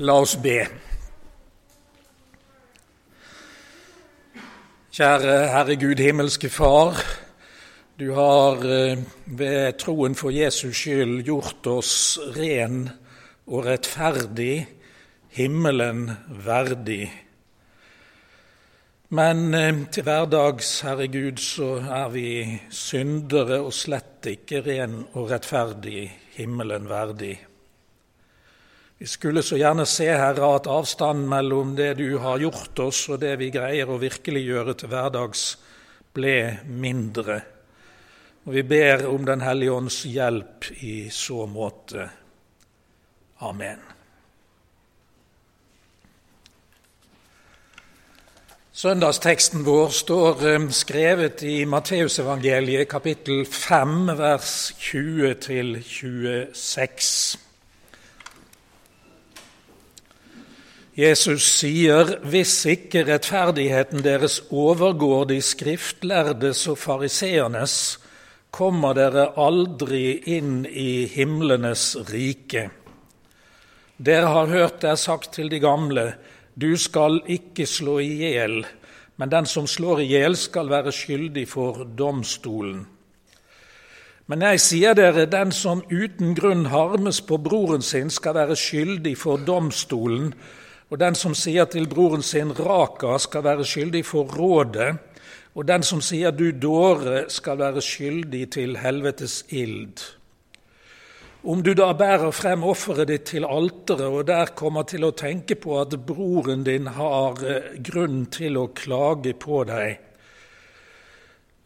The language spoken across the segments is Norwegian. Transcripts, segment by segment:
La oss be. Kjære Herre Gud, himmelske Far. Du har eh, ved troen for Jesus skyld gjort oss ren og rettferdig, himmelen verdig. Men eh, til hverdags, Herre Gud, så er vi syndere og slett ikke ren og rettferdig, himmelen verdig. Vi skulle så gjerne se, Herre, at avstanden mellom det du har gjort oss, og det vi greier å virkeliggjøre til hverdags, ble mindre. Og vi ber om Den hellige ånds hjelp i så måte. Amen. Søndagsteksten vår står eh, skrevet i Matteusevangeliet kapittel 5, vers 20 Jesus sier, hvis ikke rettferdigheten deres overgår de skriftlærdes og fariseernes, kommer dere aldri inn i himlenes rike. Dere har hørt det er sagt til de gamle, du skal ikke slå i hjel, men den som slår i hjel, skal være skyldig for domstolen. Men jeg sier dere, den som uten grunn harmes på broren sin, skal være skyldig for domstolen, og den som sier til broren sin 'raka', skal være skyldig for rådet. Og den som sier 'du dåre', skal være skyldig til helvetes ild. Om du da bærer frem offeret ditt til alteret og der kommer til å tenke på at broren din har eh, grunn til å klage på deg,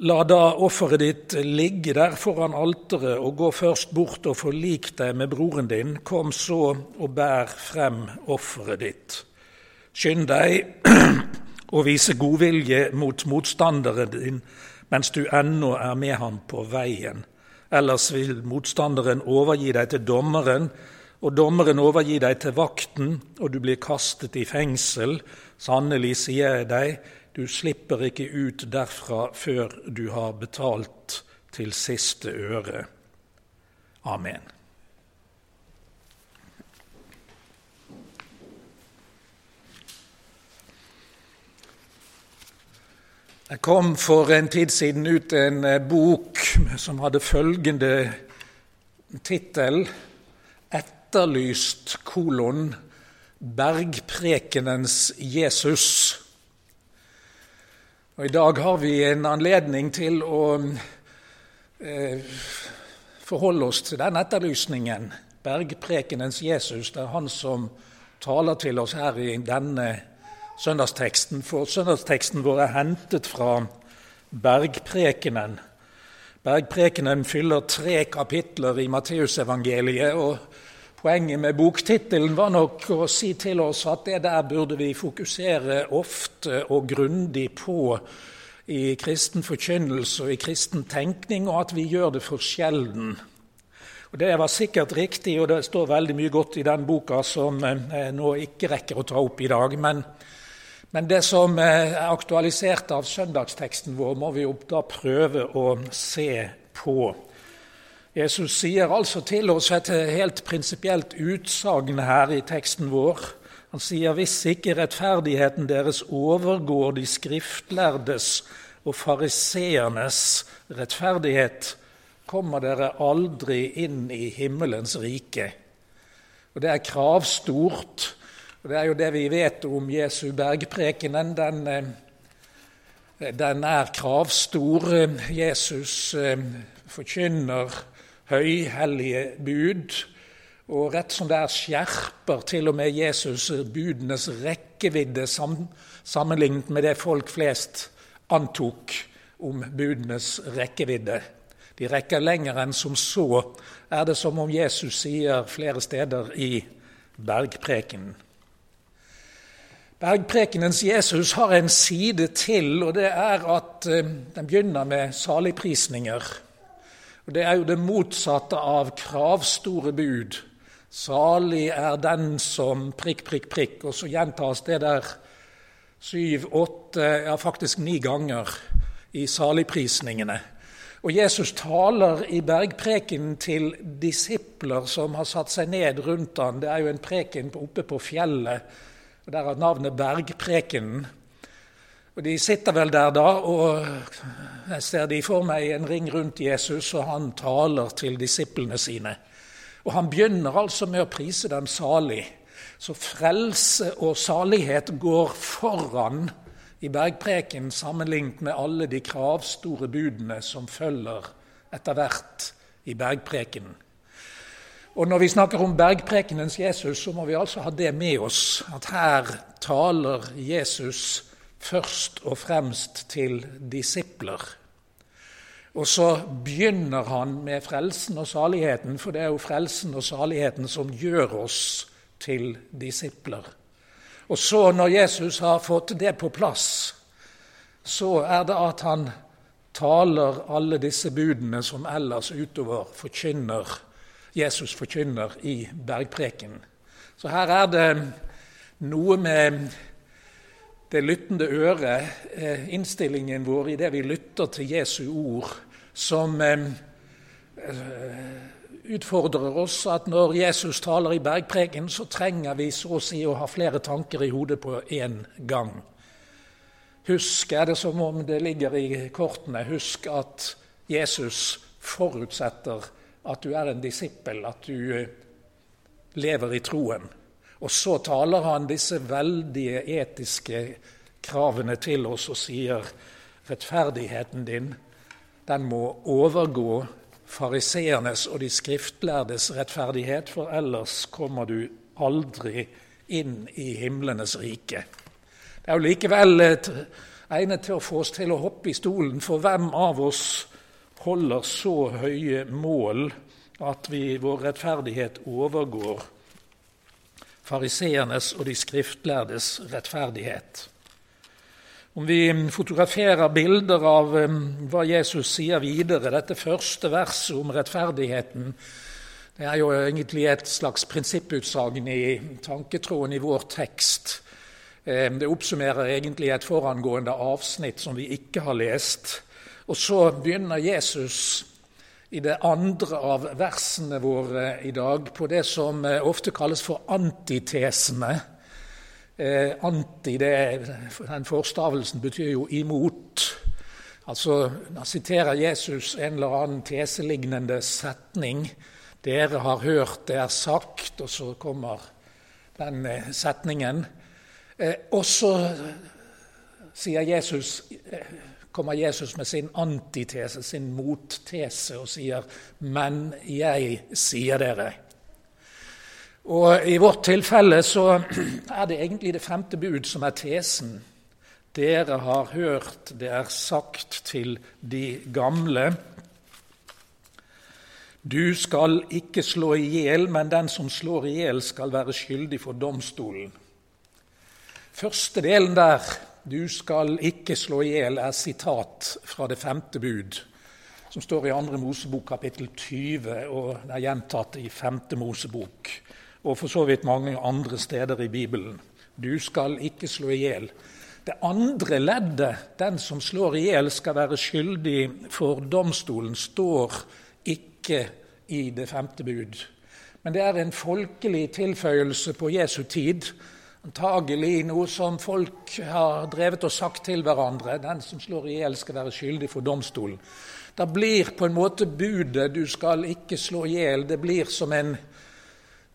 La da offeret ditt ligge der foran alteret, og gå først bort og forlik deg med broren din. Kom så og bær frem offeret ditt. Skynd deg å vise godvilje mot motstanderen din mens du ennå er med ham på veien. Ellers vil motstanderen overgi deg til dommeren, og dommeren overgi deg til vakten, og du blir kastet i fengsel. Sannelig, sier jeg deg, du slipper ikke ut derfra før du har betalt til siste øre. Amen. Det kom for en tid siden ut en eh, bok som hadde følgende tittel 'Etterlyst kolon Bergprekenens Jesus'. Og I dag har vi en anledning til å eh, forholde oss til den etterlysningen. Bergprekenens Jesus, det er han som taler til oss her i denne søndagsteksten. For søndagsteksten vår er hentet fra Bergprekenen. Bergprekenen fyller tre kapitler i Matteusevangeliet. og Poenget med boktittelen var nok å si til oss at det der burde vi fokusere ofte og grundig på i kristen forkynnelse og i kristen tenkning, og at vi gjør det for sjelden. Og Det var sikkert riktig, og det står veldig mye godt i den boka som jeg eh, nå ikke rekker å ta opp i dag. Men, men det som eh, er aktualisert av søndagsteksten vår, må vi da prøve å se på. Jesus sier altså til oss et helt prinsipielt utsagn her i teksten vår. Han sier hvis ikke rettferdigheten deres overgår de skriftlærdes og fariseernes rettferdighet, kommer dere aldri inn i himmelens rike. Og Det er kravstort. og Det er jo det vi vet om Jesu bergprekenen. Den, eh, den er kravstor. Jesus eh, forkynner høyhellige bud. Og rett som det er skjerper til og med Jesus budenes rekkevidde sammenlignet med det folk flest antok om budenes rekkevidde. De rekker lenger enn som så, er det som om Jesus sier flere steder i bergprekenen. Bergprekenens Jesus har en side til, og det er at eh, den begynner med saligprisninger. Og Det er jo det motsatte av kravstore bud. Salig er den som prikk, prikk, prikk. Og så gjentas det der syv, åtte, ja faktisk ni ganger i saligprisningene. Og Jesus taler i bergprekenen til disipler som har satt seg ned rundt han. Det er jo en preken oppe på fjellet, og der er navnet Bergprekenen. Og De sitter vel der da, og jeg ser de for meg en ring rundt Jesus, og han taler til disiplene sine. Og Han begynner altså med å prise dem salig. Så frelse og salighet går foran i bergpreken sammenlignet med alle de kravstore budene som følger etter hvert i bergprekenen. Og Når vi snakker om bergprekenens Jesus, så må vi altså ha det med oss at her taler Jesus først og fremst til disipler. Og så begynner han med frelsen og saligheten, for det er jo frelsen og saligheten som gjør oss til disipler. Og så, når Jesus har fått det på plass, så er det at han taler alle disse budene som ellers utover forkynner, Jesus forkynner i bergpreken. Så her er det noe med det lyttende øret, eh, innstillingen vår i det vi lytter til Jesu ord, som eh, utfordrer oss at når Jesus taler i bergpreken, så trenger vi så å si å ha flere tanker i hodet på én gang. Husk, er det som om det ligger i kortene, husk at Jesus forutsetter at du er en disippel, at du eh, lever i troen. Og så taler han disse veldige etiske kravene til oss og sier rettferdigheten din, den må overgå fariseernes og de skriftlærdes rettferdighet, for ellers kommer du aldri inn i himlenes rike. Det er jo likevel egnet til å få oss til å hoppe i stolen, for hvem av oss holder så høye mål at vi, vår rettferdighet overgår fariseernes og de skriftlærdes rettferdighet? Om vi fotograferer bilder av um, hva Jesus sier videre, dette første verset om rettferdigheten, det er jo egentlig et slags prinsipputsagn i tanketroen i vår tekst. Um, det oppsummerer egentlig et forangående avsnitt som vi ikke har lest. Og så begynner Jesus i det andre av versene våre i dag på det som uh, ofte kalles for antitesene Eh, anti, det, den forstavelsen betyr jo imot. Altså, Da siterer Jesus en eller annen teselignende setning. 'Dere har hørt det er sagt', og så kommer den eh, setningen. Eh, og så sier Jesus, eh, kommer Jesus med sin antitese, sin mottese, og sier 'Men jeg sier dere'. Og I vårt tilfelle så er det egentlig det femte bud som er tesen. Dere har hørt det er sagt til de gamle. Du skal ikke slå i hjel, men den som slår i hjel, skal være skyldig for domstolen. Første delen der, du skal ikke slå i hjel, er sitat fra det femte bud, som står i andre Mosebok kapittel 20, og det er gjentatt i femte Mosebok og for så vidt mange andre steder i Bibelen. Du skal ikke slå i hjel. Det andre leddet, den som slår i hjel, skal være skyldig for domstolen, står ikke i det femte bud. Men det er en folkelig tilføyelse på Jesu tid. Antagelig noe som folk har drevet og sagt til hverandre. Den som slår i hjel, skal være skyldig for domstolen. Da blir på en måte budet 'du skal ikke slå i hjel' det blir som en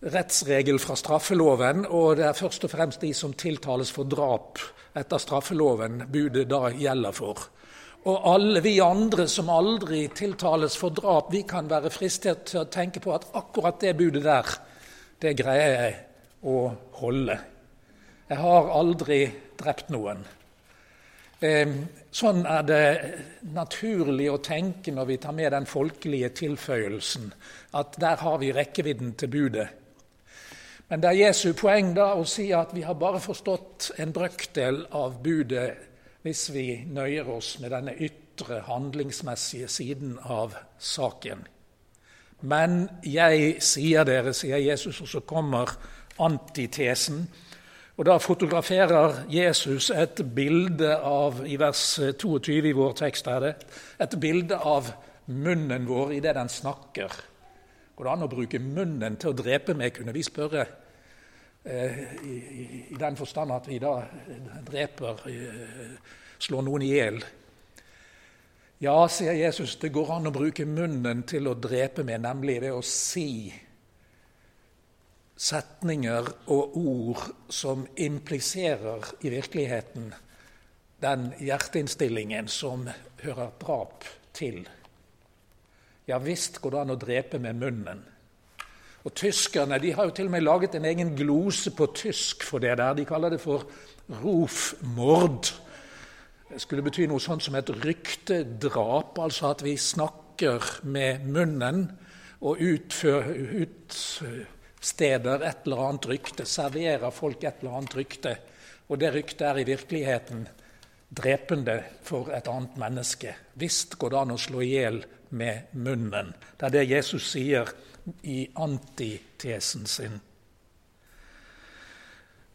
rettsregel fra straffeloven, og det er først og fremst de som tiltales for drap etter straffeloven, budet da gjelder for. Og alle vi andre som aldri tiltales for drap, vi kan være fristet til å tenke på at akkurat det budet der, det greier jeg å holde. Jeg har aldri drept noen. Ehm, sånn er det naturlig å tenke når vi tar med den folkelige tilføyelsen, at der har vi rekkevidden til budet. Men det er Jesu poeng da å si at vi har bare forstått en brøkdel av budet hvis vi nøyer oss med denne ytre, handlingsmessige siden av saken. Men jeg sier dere, sier Jesus, og så kommer antitesen. Og Da fotograferer Jesus et bilde av i vers 22 i vår tekst er det, et bilde av munnen vår idet den snakker. Går det an å bruke munnen til å drepe meg, kunne vi spørre. Eh, i, den forstand at vi da dreper, eh, slår noen i hjel. Ja, sier Jesus, det går an å bruke munnen til å drepe meg, nemlig ved å si setninger og ord som impliserer i virkeligheten den hjerteinnstillingen som hører drap til. Ja visst går det an å drepe med munnen. Og Tyskerne de har jo til og med laget en egen glose på tysk for det der. De kaller det for rofmord. Det skulle bety noe sånt som et ryktedrap, altså at vi snakker med munnen og utsteder et eller annet rykte, serverer folk et eller annet rykte. Og det ryktet er i virkeligheten drepende for et annet menneske. Visst går det an å slå i hjel med munnen. Det er det Jesus sier i antitesen sin.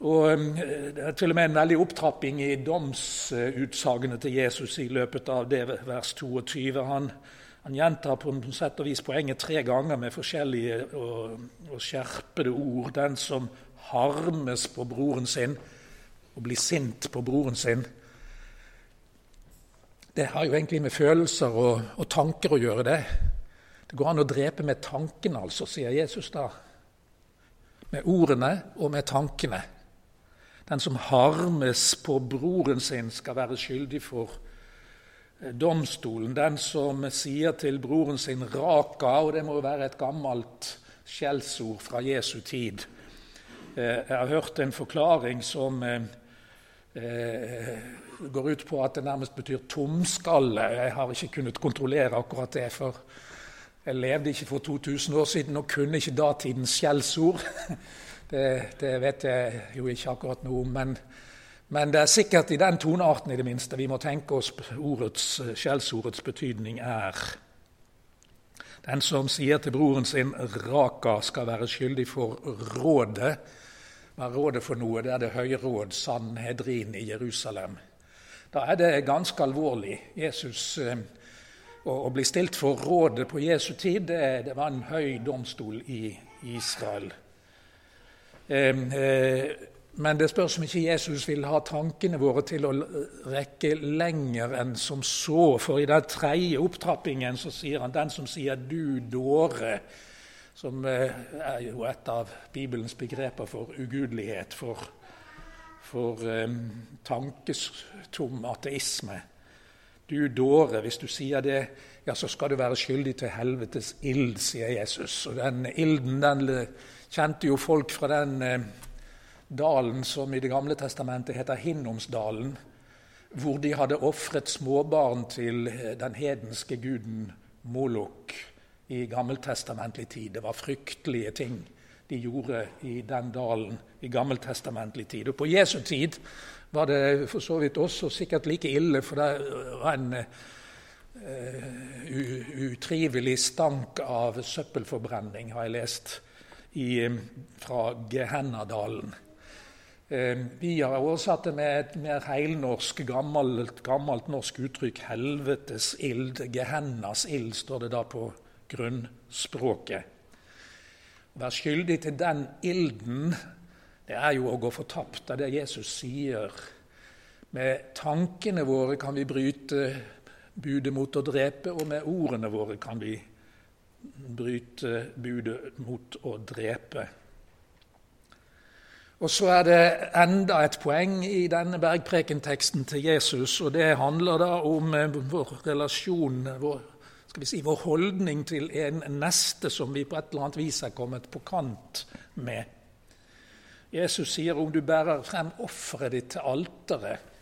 Og eh, Det er til og med en veldig opptrapping i domsutsagene til Jesus i løpet av det vers 22. Han, han gjentar på en sett og vis poenget tre ganger med forskjellige og, og skjerpede ord. Den som harmes på broren sin og blir sint på broren sin, det har jo egentlig med følelser og, og, tanker å gjøre, det. Det går an å drepe med tankene, altså, sier Jesus da. Med ordene og med tankene. Den som harmes på broren sin, skal være skyldig for domstolen. Den som sier til broren sin 'raka', og det må jo være et gammelt skjellsord fra Jesu tid. Eh, jeg har hørt en forklaring som eh, går ut på at det nærmest betyr tomskalle. Jeg har ikke kunnet kontrollere akkurat det, for jeg levde ikke for 2000 år siden og kunne ikke datidens skjellsord. Det, det, vet jeg jo ikke akkurat noe om. Men, men, det er sikkert i den tonearten i det minste vi må tenke oss ordets, skjellsordets betydning er. Den som sier til broren sin 'raka', skal være skyldig for rådet. Er rådet for noe? Det er Det høye råd, Sanhedrin i Jerusalem. Da er det ganske alvorlig. Jesus, eh, å, bli stilt for rådet på Jesu tid, det, det var en høy domstol i Israel. Eh, eh, men det spørs om ikke Jesus vil ha tankene våre til å rekke lenger enn som så. For i den tredje opptrappingen så sier han den som sier 'du dåre', som eh, er jo et av Bibelens begreper for ugudelighet, for for um, tankestom ateisme. Du dåre, hvis du sier det, ja, så skal du være skyldig til helvetes ild, sier Jesus. Og den ilden den kjente jo folk fra den eh, dalen som i Det gamle testamentet heter Hinnomsdalen, hvor de hadde ofret småbarn til eh, den hedenske guden Molok i gammeltestamentlig tid. Det var fryktelige ting de gjorde i den dalen i gammeltestamentlig tid. Og På Jesu tid var det for så vidt også sikkert like ille, for det var en uh, utrivelig stank av søppelforbrenning, har jeg lest, i, fra Gehennadalen. Uh, vi har oversatt det med et mer heilnorsk, gammelt, gammelt norsk uttrykk 'helvetes ild'. Gehennas ild står det da på grunnspråket. Å være skyldig til den ilden, det er jo å gå fortapt. Det er det Jesus sier. Med tankene våre kan vi bryte budet mot å drepe, og med ordene våre kan vi bryte budet mot å drepe. Og Så er det enda et poeng i denne bergprekenteksten til Jesus, og det handler da om eh, vår relasjon, vår skal vi si, vår holdning til en neste som vi på et eller annet vis er kommet på kant med. Jesus sier om du bærer frem offeret ditt til alteret,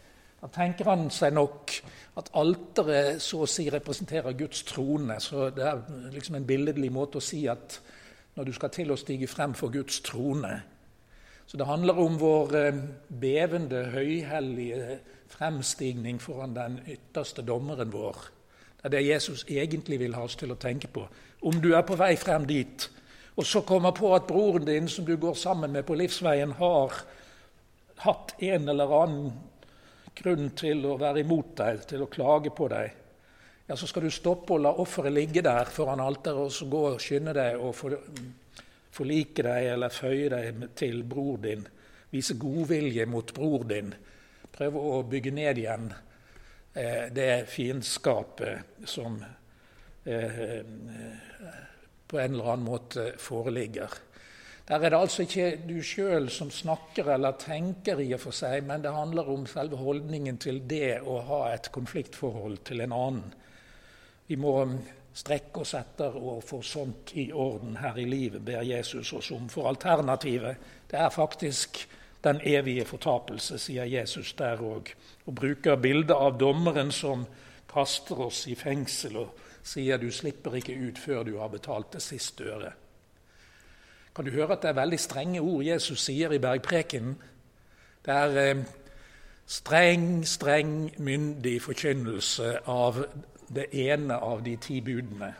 da tenker han seg nok at alteret så å si representerer Guds trone. Så det er liksom en billedlig måte å si at når du skal til å stige frem for Guds trone Så det handler om vår eh, bevende, høyhellige fremstigning foran den ytterste dommeren vår. Det er det Jesus egentlig vil ha oss til å tenke på. Om du er på vei frem dit, og så kommer på at broren din, som du går sammen med på livsveien, har hatt en eller annen grunn til å være imot deg, til å klage på deg, ja, så skal du stoppe og la offeret ligge der foran alteret, og så gå og skynde deg og forlike deg eller føye deg til bror din. Vise godvilje mot bror din. Prøve å bygge ned igjen eh, det fiendskapet som eh, på en eller annen måte foreligger. Der er det altså ikke du sjøl som snakker eller tenker, i og for seg, men det handler om selve holdningen til det å ha et konfliktforhold til en annen. Vi må strekke oss etter å få sånt i orden her i livet, ber Jesus oss om. For alternativet det er faktisk den evige fortapelse, sier Jesus der òg. Og bruker bildet av dommeren som kaster oss i fengsel og sier du slipper ikke ut før du har betalt det siste øret. Kan du høre at det er veldig strenge ord Jesus sier i bergprekenen? Det er eh, streng, streng, myndig forkynnelse av det ene av de ti budene.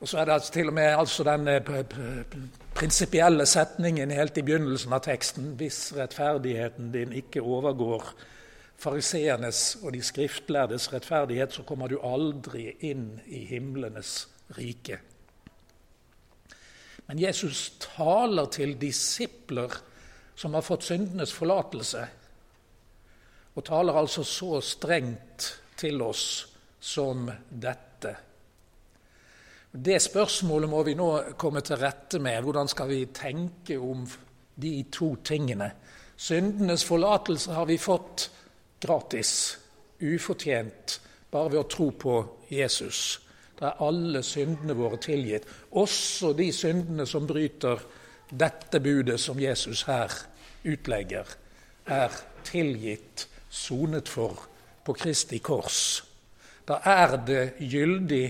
Og så er det altså til og med altså den eh, prinsipielle setningen helt i begynnelsen av teksten hvis rettferdigheten din ikke overgår fariseernes og de skriftlærdes rettferdighet, så kommer du aldri inn i himlenes rike. Men Jesus taler til disipler som har fått syndenes forlatelse, og taler altså så strengt til oss som dette. Det spørsmålet må vi nå komme til rette med. Hvordan skal vi tenke om de to tingene? Syndenes forlatelse har vi fått gratis, ufortjent, bare ved å tro på Jesus. Da er alle syndene våre tilgitt, også de syndene som bryter dette budet som Jesus her utlegger, er tilgitt, sonet for, på Kristi kors. Da er det gyldig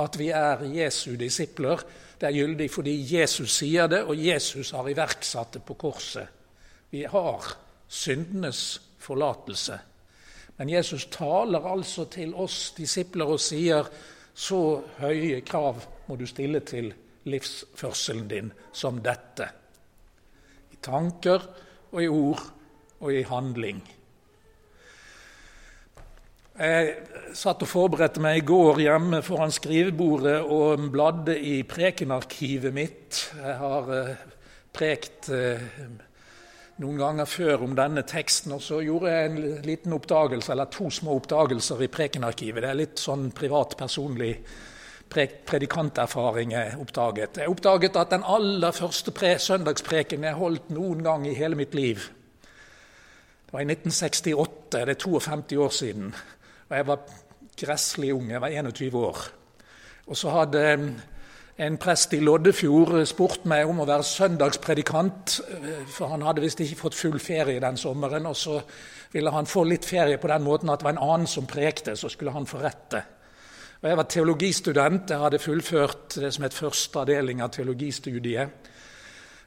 at vi er Jesu disipler. Det er gyldig fordi Jesus sier det, og Jesus har iverksatt det på korset. Vi har syndenes forlatelse. Men Jesus taler altså til oss disipler og sier så høye krav må du stille til livsførselen din som dette. I tanker og i ord og i handling. Jeg satt og forberedte meg i går hjemme foran skrivebordet og bladde i prekenarkivet mitt. Jeg har eh, prekt eh, noen ganger før om denne teksten, og så gjorde jeg en liten oppdagelse, eller to små oppdagelser i Prekenarkivet. Det er litt sånn privat, personlig predikanterfaring jeg oppdaget. Jeg oppdaget at den aller første søndagspreken jeg holdt noen gang i hele mitt liv, det var i 1968. Det er 52 år siden. Og jeg var gresslig ung. Jeg var 21 år. Og så hadde en prest i Loddefjord spurt meg om å være søndagspredikant, eh, for han hadde visst ikke fått full ferie den sommeren. Og så ville han få litt ferie på den måten at det var en annen som prekte, så skulle han få rette. Og jeg var teologistudent. Jeg hadde fullført det som het første avdeling av teologistudiet.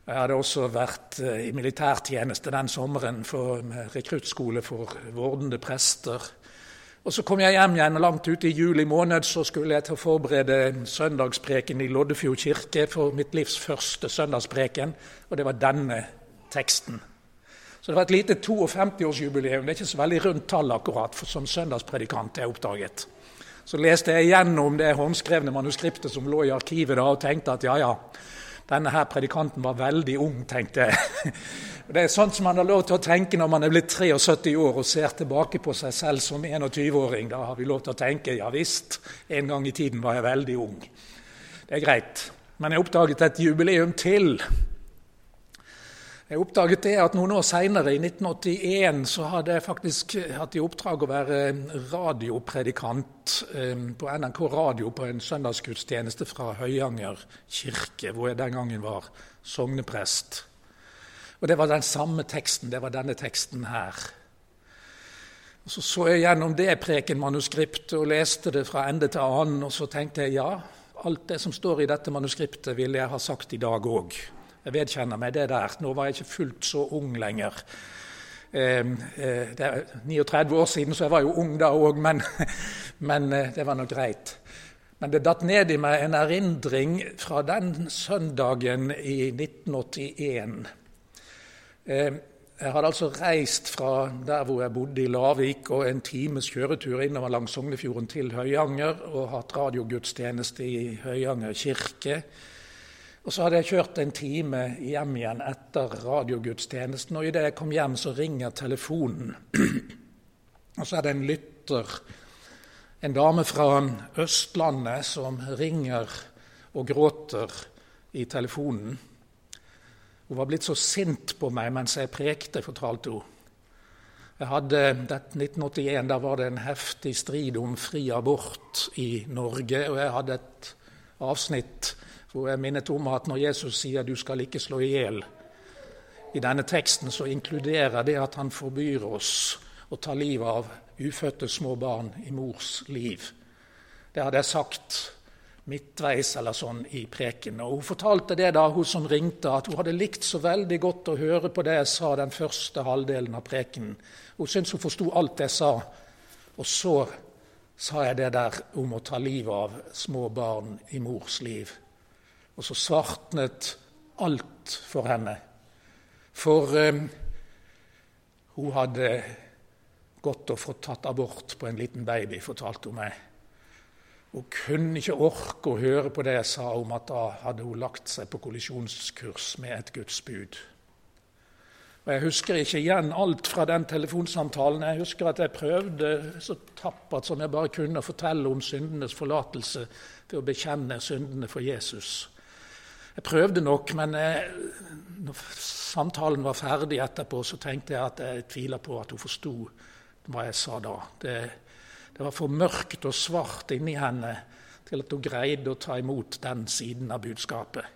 Jeg hadde også vært eh, i militærtjeneste den sommeren for rekruttskole for vordende prester. Og Så kom jeg hjem igjen, langt ute i juli måned så skulle jeg til å forberede søndagspreken i Loddefjord kirke for mitt livs første søndagspreken, og det var denne teksten. Så det var et lite 52-årsjubileum. Det er ikke så veldig rundt tall akkurat for som søndagspredikant, jeg oppdaget. Så leste jeg gjennom det håndskrevne manuskriptet som lå i arkivet, da, og tenkte at ja, ja, denne her predikanten var veldig ung, tenkte jeg. Det er sånt som man har lov til å tenke når man er blitt 73 år og ser tilbake på seg selv som 21-åring. Da har vi lov til å tenke ja visst, en gang i tiden var jeg veldig ung. Det er greit. Men jeg oppdaget et jubileum til. Jeg oppdaget det at Noen år seinere, i 1981, så hadde jeg faktisk hatt i oppdrag å være radiopredikant eh, på NRK Radio på en søndagsgudstjeneste fra Høyanger kirke, hvor jeg den gangen var sogneprest. Og det var den samme teksten. Det var denne teksten her. Og Så så jeg gjennom det prekenmanuskriptet og leste det fra ende til annen, og så tenkte jeg ja, alt det som står i dette manuskriptet, ville jeg ha sagt i dag òg. Jeg vedkjenner meg det der. Nå var jeg ikke fullt så ung lenger. Ehm, eh, det er 39 år siden, så jeg var jo ung da òg, men, men eh, det var nå greit. Men det datt ned i meg en erindring fra den søndagen i 1981. Eh, jeg hadde altså reist fra der hvor jeg bodde i Lavik, og en times kjøretur innover langs Sognefjorden til Høyanger, og hatt radiogudstjeneste i Høyanger kirke. Og så hadde jeg kjørt en time hjem igjen etter radiogudstjenesten, og idet jeg kom hjem, så ringer telefonen. og så er det en lytter, en dame fra Østlandet, som ringer og gråter i telefonen. Hun var blitt så sint på meg mens jeg prekte, fortalte hun. Jeg hadde, 1981 da var det en heftig strid om fri abort i Norge. Og jeg hadde et avsnitt hvor jeg minnet om at når Jesus sier 'du skal ikke slå i hjel', i denne teksten så inkluderer det at han forbyr oss å ta livet av ufødte små barn i mors liv. Det hadde jeg sagt midtveis eller sånn i preken. Og Hun fortalte det da hun som ringte, at hun hadde likt så veldig godt å høre på det jeg sa den første halvdelen av preken. Hun syntes hun forsto alt jeg sa. Og så sa jeg det der om å ta livet av små barn i mors liv. Og så svartnet alt for henne. For eh, hun hadde gått og fått tatt abort på en liten baby, fortalte hun meg. Hun kunne ikke orke å høre på det jeg sa om at da hadde hun lagt seg på kollisjonskurs med et Guds bud. Og Jeg husker ikke igjen alt fra den telefonsamtalen. Jeg husker at jeg prøvde så tappert som jeg bare kunne å fortelle om syndenes forlatelse ved å bekjenne syndene for Jesus. Jeg prøvde nok, men jeg, når samtalen var ferdig etterpå, så tenkte jeg at jeg tviler på at hun forsto hva jeg sa da. Det det var for mørkt og svart inni henne til at hun greide å ta imot den siden av budskapet.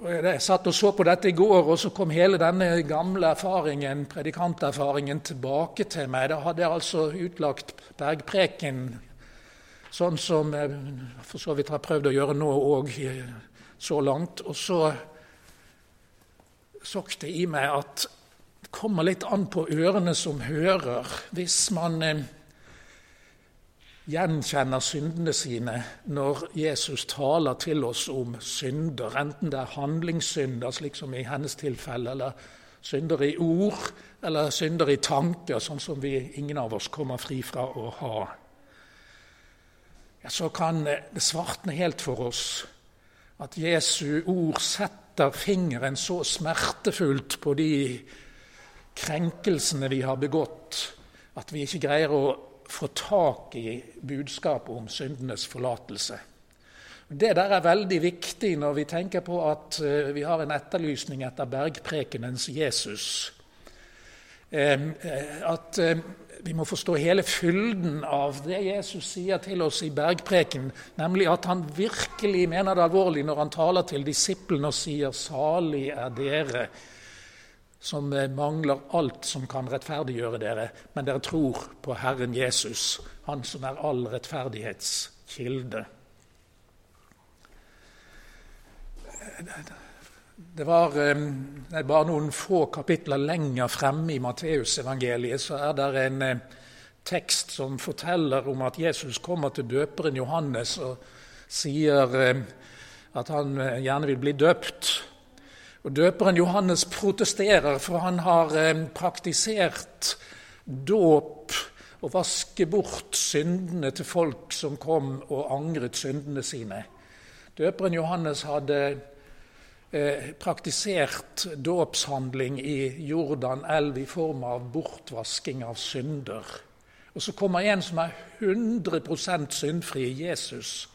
Og jeg satt og så på dette i går, og så kom hele denne gamle erfaringen, predikanterfaringen tilbake til meg. Da hadde jeg altså utlagt bergpreken sånn som jeg for så vidt har prøvd å gjøre nå òg, så langt. Og så sokk det i meg at det kommer litt an på ørene som hører. Hvis man eh, gjenkjenner syndene sine når Jesus taler til oss om synder, enten det er handlingssynder, slik som i hennes tilfelle, eller synder i ord, eller synder i tanker, sånn som vi, ingen av oss kommer fri fra å ha, ja, så kan det svartne helt for oss at Jesu ord setter fingeren så smertefullt på de krenkelsene vi har begått, at vi ikke greier å få tak i budskapet om syndenes forlatelse. Det der er veldig viktig når vi tenker på at eh, vi har en etterlysning etter bergprekenens Jesus. Eh, at eh, vi må forstå hele fylden av det Jesus sier til oss i bergpreken, nemlig at han virkelig mener det alvorlig når han taler til disiplene og sier 'salig er dere' som eh, mangler alt som kan rettferdiggjøre dere, men dere tror på Herren Jesus, Han som er all rettferdighetskilde. kilde. Det var nei, bare noen få kapitler lenger fremme i Matteusevangeliet så er det en eh, tekst som forteller om at Jesus kommer til døperen Johannes og sier at han gjerne vil bli døpt. Og Døperen Johannes protesterer, for han har eh, praktisert dåp og vaske bort syndene til folk som kom og angret syndene sine. Døperen Johannes hadde eh, praktisert dåpshandling i Jordan elv i form av bortvasking av synder. Og så kommer en som er 100% syndfri, Jesus,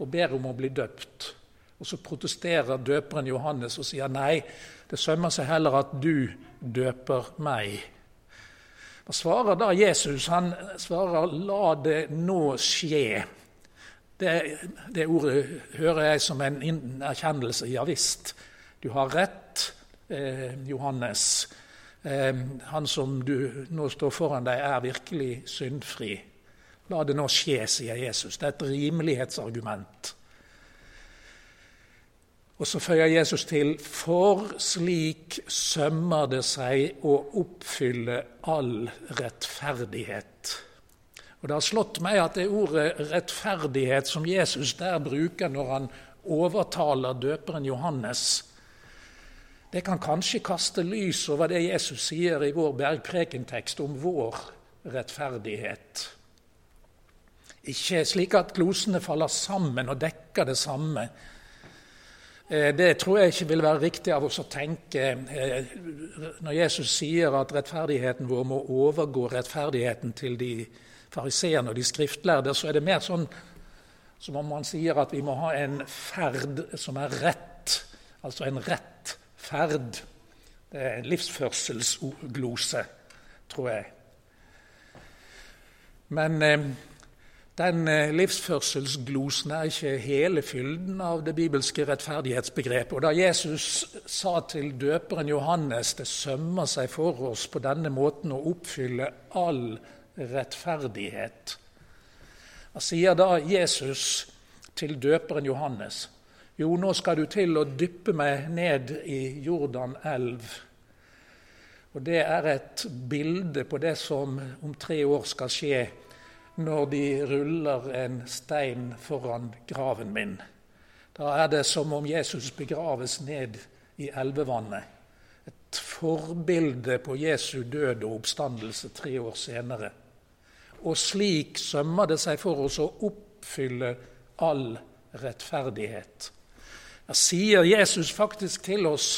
og ber om å bli døpt. Og så protesterer døperen Johannes og sier nei, det sømmer seg heller at du døper meg. Hva svarer da Jesus? Han svarer 'la det nå skje'. Det, det ordet hører jeg som en erkjennelse. Ja visst, du har rett, eh, Johannes. Eh, han som du nå står foran deg, er virkelig syndfri. La det nå skje, sier Jesus. Det er et rimelighetsargument. Og så føyer Jesus til for slik sømmer det seg å oppfylle all rettferdighet. Og Det har slått meg at det ordet rettferdighet som Jesus der bruker når han overtaler døperen Johannes, det kan kanskje kaste lys over det Jesus sier i vår bergprekentekst om vår rettferdighet. Ikke slik at glosene faller sammen og dekker det samme. Eh, det tror jeg ikke vil være riktig av oss å tenke eh, når Jesus sier at rettferdigheten vår må overgå rettferdigheten til de fariseerne og de skriftlærde, så er det mer sånn som om man sier at vi må ha en ferd som er rett. Altså en rett ferd. Det er en livsførselsglose, tror jeg. Men eh, den eh, livsførselsglosen er ikke hele fylden av det bibelske rettferdighetsbegrepet. Og da Jesus sa til døperen Johannes det sømmer seg for oss på denne måten å oppfylle all rettferdighet, hva sier da Jesus til døperen Johannes? Jo, nå skal du til å dyppe meg ned i Jordan elv. Og Det er et bilde på det som om tre år skal skje når de ruller en stein foran graven min. Da er det som om Jesus begraves ned i elvevannet. Et forbilde på Jesu død og oppstandelse tre år senere. Og slik sømmer det seg for oss å oppfylle all rettferdighet. Da sier Jesus faktisk til oss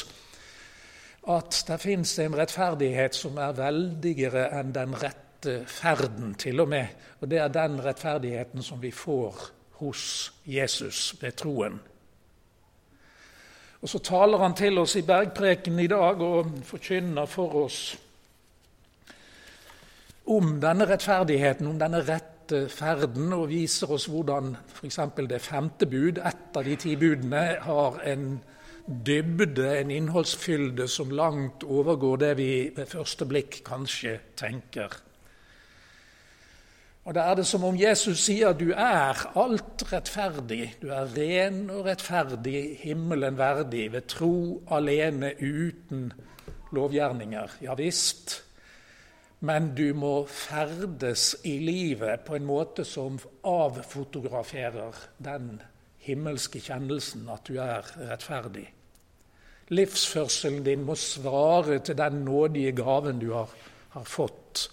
at det fins en rettferdighet som er veldigere enn den rette ferden, til og med. Og det er den rettferdigheten som vi får hos Jesus ved troen. Og Så taler han til oss i bergpreken i dag og forkynner for oss om denne rettferdigheten, om denne rette ferden, og viser oss hvordan f.eks. det femte bud, ett av de ti budene, har en dybde, en innholdsfylde, som langt overgår det vi ved første blikk kanskje tenker. Og Da er det som om Jesus sier du er alt rettferdig. Du er ren og rettferdig, himmelen verdig, ved tro alene, uten lovgjerninger. Ja visst. Men du må ferdes i livet på en måte som avfotograferer den himmelske kjennelsen at du er rettferdig. Livsførselen din må svare til den nådige gaven du har, har fått.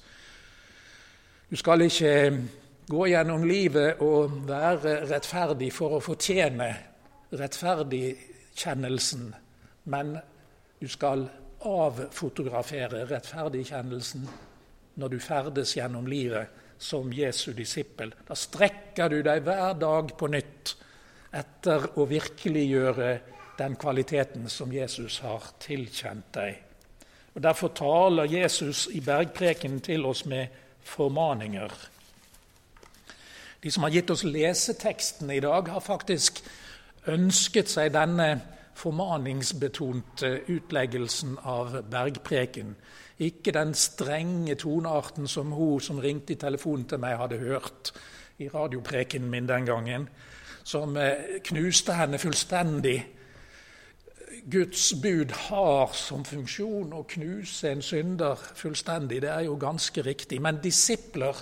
Du skal ikke gå gjennom livet og være rettferdig for å fortjene rettferdigkjennelsen, men du skal avfotografere rettferdigkjennelsen når du ferdes gjennom livet som Jesu disippel. Da strekker du deg hver dag på nytt etter å virkeliggjøre den kvaliteten som Jesus har tilkjent deg. Og Derfor taler Jesus i bergpreken til oss med formaninger. De som har gitt oss leseteksten i dag, har faktisk ønsket seg denne formaningsbetonte utleggelsen av bergpreken. Ikke den strenge tonearten som hun som ringte i telefonen til meg, hadde hørt i radioprekenen min den gangen, som eh, knuste henne fullstendig. Guds bud har som funksjon å knuse en synder fullstendig. Det er jo ganske riktig. Men disipler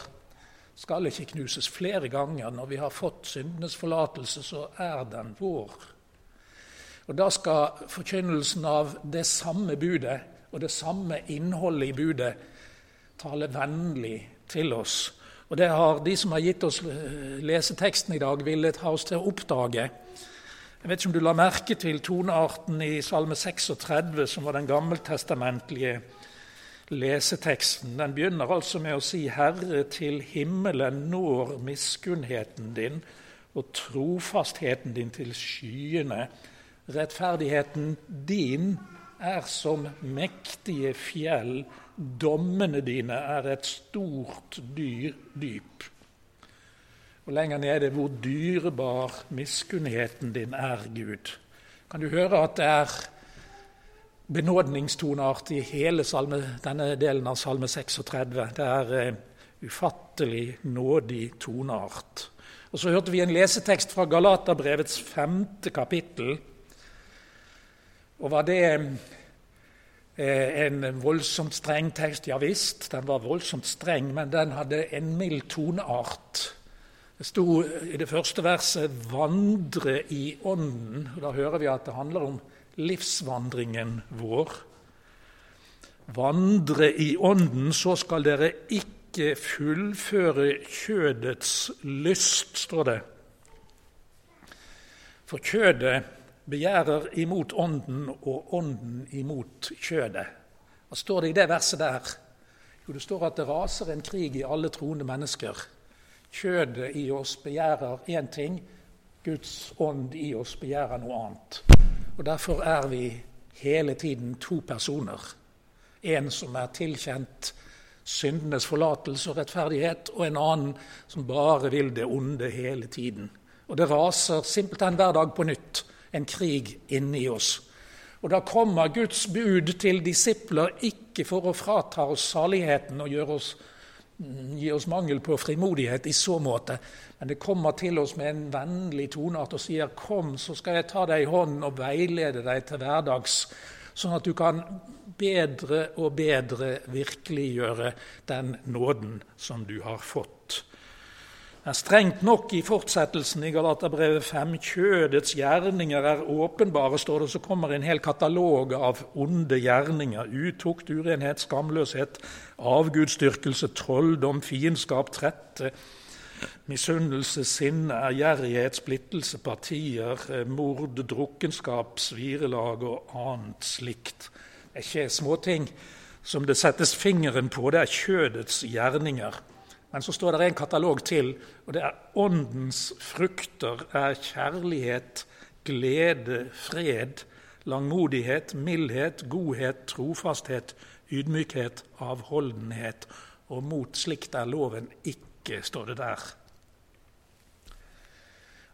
skal ikke knuses flere ganger. Når vi har fått syndenes forlatelse, så er den vår. Og Da skal forkynnelsen av det samme budet og det samme innholdet i budet taler vennlig til oss. Og Det har de som har gitt oss leseteksten i dag, villet ha oss til å oppdage. Jeg vet ikke om du la merke til tonearten i Salme 36, som var den gammeltestamentlige leseteksten. Den begynner altså med å si 'Herre, til himmelen når miskunnheten din' og trofastheten din til skyene. Rettferdigheten din er som mektige fjell, dommene dine er et stort dyr, dyp. Og lenger nede hvor dyrebar miskunnheten din er, Gud. Kan du høre at det er benådningstoneart i hele salme, denne delen av Salme 36? Det er uh, ufattelig nådig toneart. Og Så hørte vi en lesetekst fra Galaterbrevets femte kapittel. Og var det eh, en voldsomt streng tekst? Ja visst, den var voldsomt streng, men den hadde en mild toneart. Det sto i det første verset 'vandre i ånden'. og Da hører vi at det handler om livsvandringen vår. Vandre i Ånden, så skal dere ikke fullføre kjødets lyst, står det. For kjødet begjærer imot Ånden, og Ånden imot kjødet. Hva står det i det verset der? Jo, det står at det raser en krig i alle troende mennesker. Kjødet i oss begjærer én ting, Guds ånd i oss begjærer noe annet. Og Derfor er vi hele tiden to personer. En som er tilkjent syndenes forlatelse og rettferdighet, og en annen som bare vil det onde hele tiden. Og det raser simpelthen hver dag på nytt en krig inni oss. Og da kommer Guds bud til disipler ikke for å frata oss saligheten og gjøre oss gi oss mangel på frimodighet i så måte. Men det kommer til oss med en vennlig toneart og sier 'Kom, så skal jeg ta deg i hånden og veilede deg til hverdags', sånn at du kan bedre og bedre virkeliggjøre den nåden som du har fått. Er strengt nok i fortsettelsen i Galaterbrevet 5. Kjødets gjerninger er åpenbare, står det. Så kommer en hel katalog av onde gjerninger. Utukt, urenhet, skamløshet, avgudsdyrkelse, trolldom, fiendskap, trette, misunnelse, sinne, ærgjerrighet, splittelse, partier, mord, drukkenskap, svirelag og annet slikt. Det er ikke småting som det settes fingeren på, det er kjødets gjerninger. Men så står det en katalog til, og det er åndens frukter er kjærlighet, glede, fred, langmodighet, mildhet, godhet, trofasthet, ydmykhet, avholdenhet. Og mot slikt er loven ikke, står det der.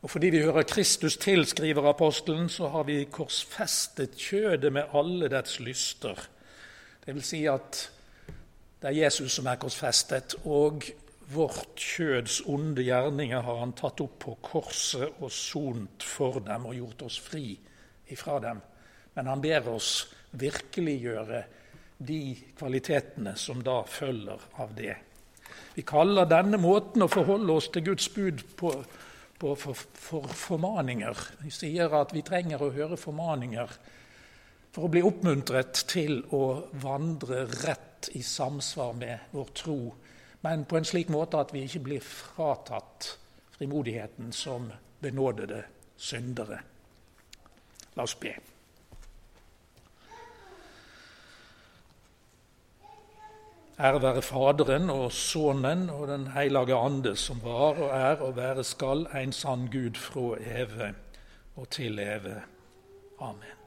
Og fordi vi hører Kristus til, skriver apostelen, så har vi korsfestet kjødet med alle dets lyster. Det vil si at det er Jesus som er korsfestet, og Vårt kjøds onde gjerninger har han tatt opp på korset og sont for dem og gjort oss fri ifra dem. Men han ber oss virkeliggjøre de kvalitetene som da følger av det. Vi kaller denne måten å forholde oss til Guds bud på, på for, for, formaninger. Vi sier at vi trenger å høre formaninger for å bli oppmuntret til å vandre rett i samsvar med vår tro men på en slik måte at vi ikke blir fratatt frimodigheten som benådede syndere. La oss be. Ære være Faderen og Sønnen og Den hellige ande, som var og er og være skal en sann Gud fra evig og til evig. Amen.